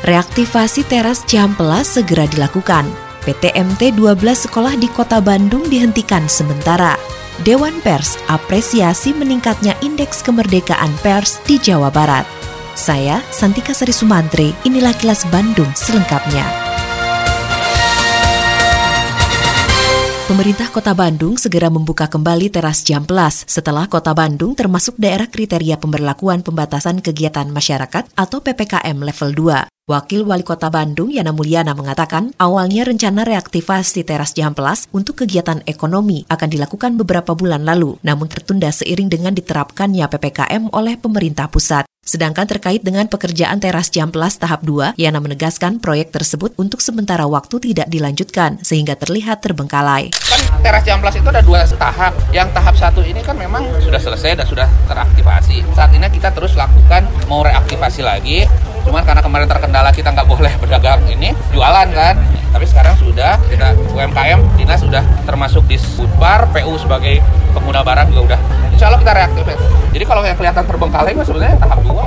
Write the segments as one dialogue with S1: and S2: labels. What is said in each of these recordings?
S1: Reaktivasi teras Cihampelas segera dilakukan. PTMT 12 sekolah di kota Bandung dihentikan sementara. Dewan Pers apresiasi meningkatnya indeks kemerdekaan pers di Jawa Barat. Saya, Santika Sari Sumantri, inilah kilas Bandung selengkapnya. Pemerintah Kota Bandung segera membuka kembali teras Jamplas setelah Kota Bandung termasuk daerah kriteria pemberlakuan pembatasan kegiatan masyarakat atau PPKM level 2. Wakil Wali Kota Bandung Yana Mulyana mengatakan awalnya rencana reaktivasi teras Jamplas untuk kegiatan ekonomi akan dilakukan beberapa bulan lalu, namun tertunda seiring dengan diterapkannya PPKM oleh pemerintah pusat. Sedangkan terkait dengan pekerjaan teras Jamplas tahap 2, Yana menegaskan proyek tersebut untuk sementara waktu tidak dilanjutkan sehingga terlihat terbengkalai.
S2: Kan teras Jamplas itu ada dua tahap. Yang tahap satu ini kan memang sudah selesai dan sudah teraktivasi. Saat ini kita terus lakukan mau reaktivasi lagi Cuman karena kemarin terkendala kita nggak boleh berdagang ini, jualan kan. Tapi sekarang sudah, kita UMKM, dinas sudah termasuk di Budpar, PU sebagai pengguna barang juga udah. Insya Allah kita reaktif. Jadi kalau yang kelihatan terbengkalai itu sebenarnya tahap dua.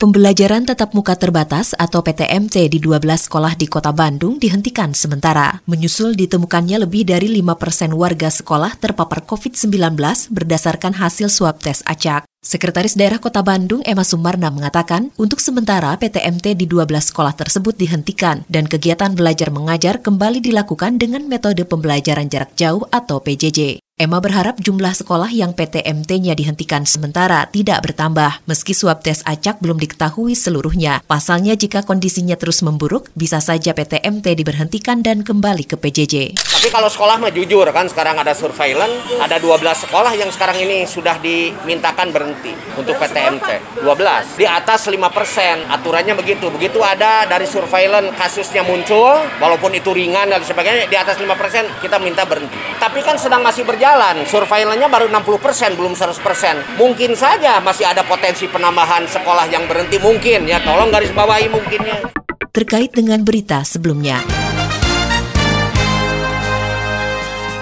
S1: Pembelajaran tatap muka terbatas atau PTMT di 12 sekolah di kota Bandung dihentikan sementara. Menyusul ditemukannya lebih dari 5 persen warga sekolah terpapar COVID-19 berdasarkan hasil swab tes acak. Sekretaris Daerah Kota Bandung Emma Sumarna mengatakan, untuk sementara PTMT di 12 sekolah tersebut dihentikan dan kegiatan belajar mengajar kembali dilakukan dengan metode pembelajaran jarak jauh atau PJJ. Emma berharap jumlah sekolah yang PTMT-nya dihentikan sementara tidak bertambah, meski swab tes acak belum diketahui seluruhnya. Pasalnya jika kondisinya terus memburuk, bisa saja PTMT diberhentikan dan kembali ke PJJ.
S3: Tapi kalau sekolah mah jujur kan, sekarang ada surveillance, ada 12 sekolah yang sekarang ini sudah dimintakan berhenti untuk PTMT. 12. Di atas 5 persen, aturannya begitu. Begitu ada dari surveillance kasusnya muncul, walaupun itu ringan dan sebagainya, di atas 5 persen kita minta berhenti. Tapi kan sedang masih berjalan berjalan, surveillance baru 60%, belum 100%. Mungkin saja masih ada potensi penambahan sekolah yang berhenti mungkin ya, tolong garis bawahi mungkinnya.
S1: Terkait dengan berita sebelumnya.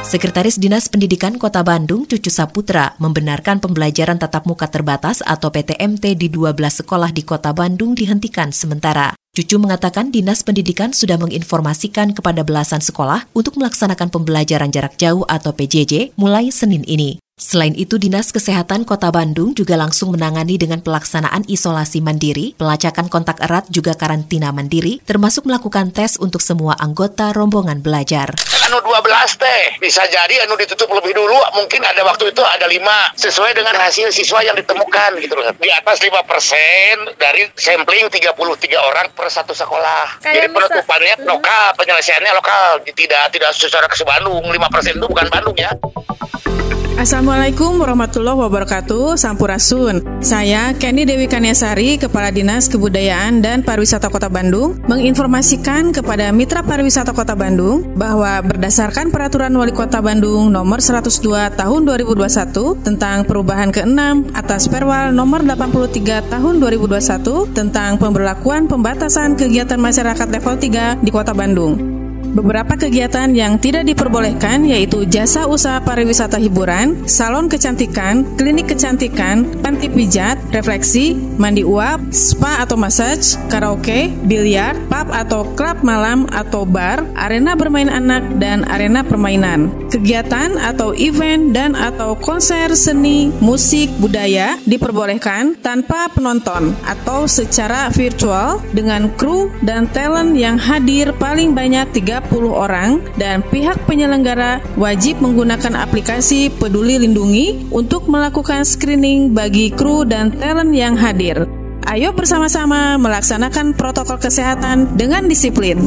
S1: Sekretaris Dinas Pendidikan Kota Bandung, Cucu Saputra, membenarkan pembelajaran tatap muka terbatas atau PTMT di 12 sekolah di Kota Bandung dihentikan sementara. Cucu mengatakan Dinas Pendidikan sudah menginformasikan kepada belasan sekolah untuk melaksanakan pembelajaran jarak jauh atau PJJ mulai Senin ini. Selain itu, Dinas Kesehatan Kota Bandung juga langsung menangani dengan pelaksanaan isolasi mandiri, pelacakan kontak erat juga karantina mandiri, termasuk melakukan tes untuk semua anggota rombongan belajar.
S4: Anu 12 teh, bisa jadi anu ditutup lebih dulu, mungkin ada waktu itu ada 5, sesuai dengan hasil siswa yang ditemukan gitu loh. Di atas 5 persen dari sampling 33 orang per satu sekolah. Kayak jadi penutupannya bisa... lokal, penyelesaiannya lokal, tidak tidak secara ke Bandung. 5 persen itu bukan Bandung ya.
S5: Assalamualaikum warahmatullahi wabarakatuh. Sampurasun. Saya Kenny Dewi Kaniasari Kepala Dinas Kebudayaan dan Pariwisata Kota Bandung Menginformasikan kepada Mitra Pariwisata Kota Bandung Bahwa berdasarkan Peraturan Wali Kota Bandung Nomor 102 Tahun 2021 Tentang perubahan ke-6 atas Perwal Nomor 83 Tahun 2021 Tentang pemberlakuan pembatasan kegiatan masyarakat level 3 di Kota Bandung Beberapa kegiatan yang tidak diperbolehkan yaitu jasa usaha pariwisata hiburan, salon kecantikan, klinik kecantikan, panti pijat, refleksi, mandi uap, spa atau massage, karaoke, biliar, pub atau klub malam atau bar, arena bermain anak, dan arena permainan. Kegiatan atau event dan atau konser seni, musik, budaya diperbolehkan tanpa penonton atau secara virtual dengan kru dan talent yang hadir paling banyak 3 30 orang dan pihak penyelenggara wajib menggunakan aplikasi Peduli Lindungi untuk melakukan screening bagi kru dan talent yang hadir. Ayo bersama-sama melaksanakan protokol kesehatan dengan disiplin.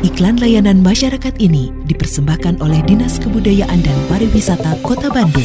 S1: Iklan layanan masyarakat ini dipersembahkan oleh Dinas Kebudayaan dan Pariwisata Kota Bandung.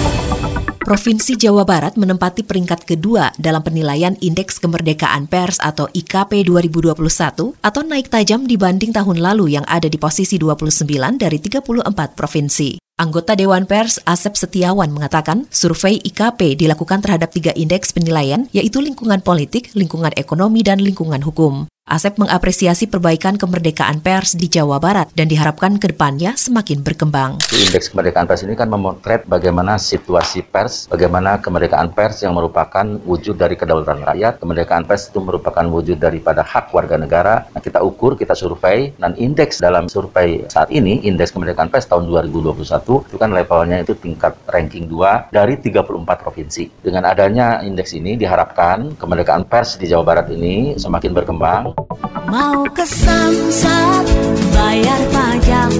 S1: Provinsi Jawa Barat menempati peringkat kedua dalam penilaian Indeks Kemerdekaan Pers atau IKP 2021 atau naik tajam dibanding tahun lalu yang ada di posisi 29 dari 34 provinsi. Anggota Dewan Pers Asep Setiawan mengatakan survei IKP dilakukan terhadap tiga indeks penilaian yaitu lingkungan politik, lingkungan ekonomi, dan lingkungan hukum. Asep mengapresiasi perbaikan kemerdekaan pers di Jawa Barat dan diharapkan ke depannya semakin berkembang.
S6: Indeks kemerdekaan pers ini kan memotret bagaimana situasi pers, bagaimana kemerdekaan pers yang merupakan wujud dari kedaulatan rakyat. Kemerdekaan pers itu merupakan wujud daripada hak warga negara. Nah, kita ukur, kita survei, dan indeks dalam survei saat ini, indeks kemerdekaan pers tahun 2021, itu kan levelnya itu tingkat ranking 2 dari 34 provinsi. Dengan adanya indeks ini diharapkan kemerdekaan pers di Jawa Barat ini semakin berkembang.
S1: Mau ke Samsat, bayar pajak.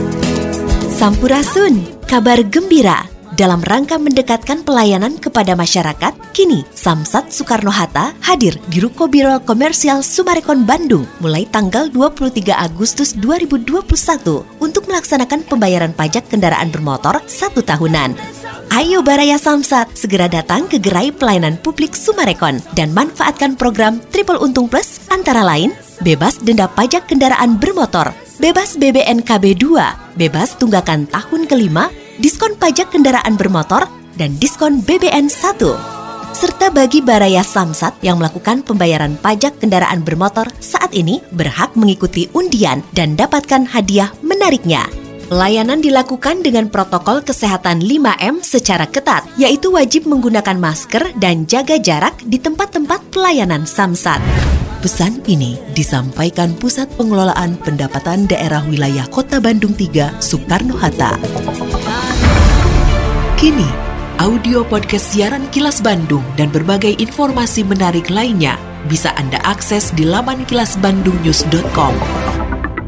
S1: Sampurasun, kabar gembira. Dalam rangka mendekatkan pelayanan kepada masyarakat, kini Samsat Soekarno-Hatta hadir di Ruko Biro Komersial Sumarekon Bandung mulai tanggal 23 Agustus 2021 untuk melaksanakan pembayaran pajak kendaraan bermotor satu tahunan. Ayo Baraya Samsat, segera datang ke gerai pelayanan publik Sumarekon dan manfaatkan program Triple Untung Plus antara lain bebas denda pajak kendaraan bermotor, bebas BBNKB 2, bebas tunggakan tahun kelima, diskon pajak kendaraan bermotor, dan diskon BBN 1. Serta bagi Baraya Samsat yang melakukan pembayaran pajak kendaraan bermotor saat ini berhak mengikuti undian dan dapatkan hadiah menariknya. Pelayanan dilakukan dengan protokol kesehatan 5M secara ketat, yaitu wajib menggunakan masker dan jaga jarak di tempat-tempat pelayanan Samsat. Pesan ini disampaikan Pusat Pengelolaan Pendapatan Daerah Wilayah Kota Bandung 3, Soekarno-Hatta. Kini, audio podcast siaran Kilas Bandung dan berbagai informasi menarik lainnya bisa Anda akses di laman kilasbandungnews.com.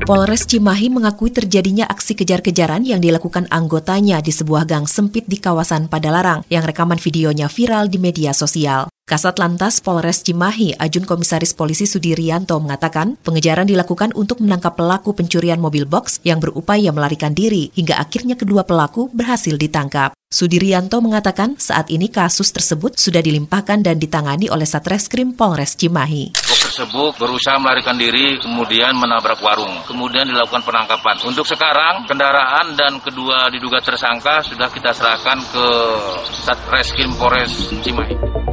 S1: Polres Cimahi mengakui terjadinya aksi kejar-kejaran yang dilakukan anggotanya di sebuah gang sempit di kawasan Padalarang yang rekaman videonya viral di media sosial. Kasat Lantas Polres Cimahi, Ajun Komisaris Polisi Sudirianto mengatakan, pengejaran dilakukan untuk menangkap pelaku pencurian mobil box yang berupaya melarikan diri hingga akhirnya kedua pelaku berhasil ditangkap. Sudirianto mengatakan saat ini kasus tersebut sudah dilimpahkan dan ditangani oleh Satreskrim Polres Cimahi.
S2: tersebut berusaha melarikan diri kemudian menabrak warung. Kemudian dilakukan penangkapan. Untuk sekarang kendaraan dan kedua diduga tersangka sudah kita serahkan ke Satreskrim Polres Cimahi.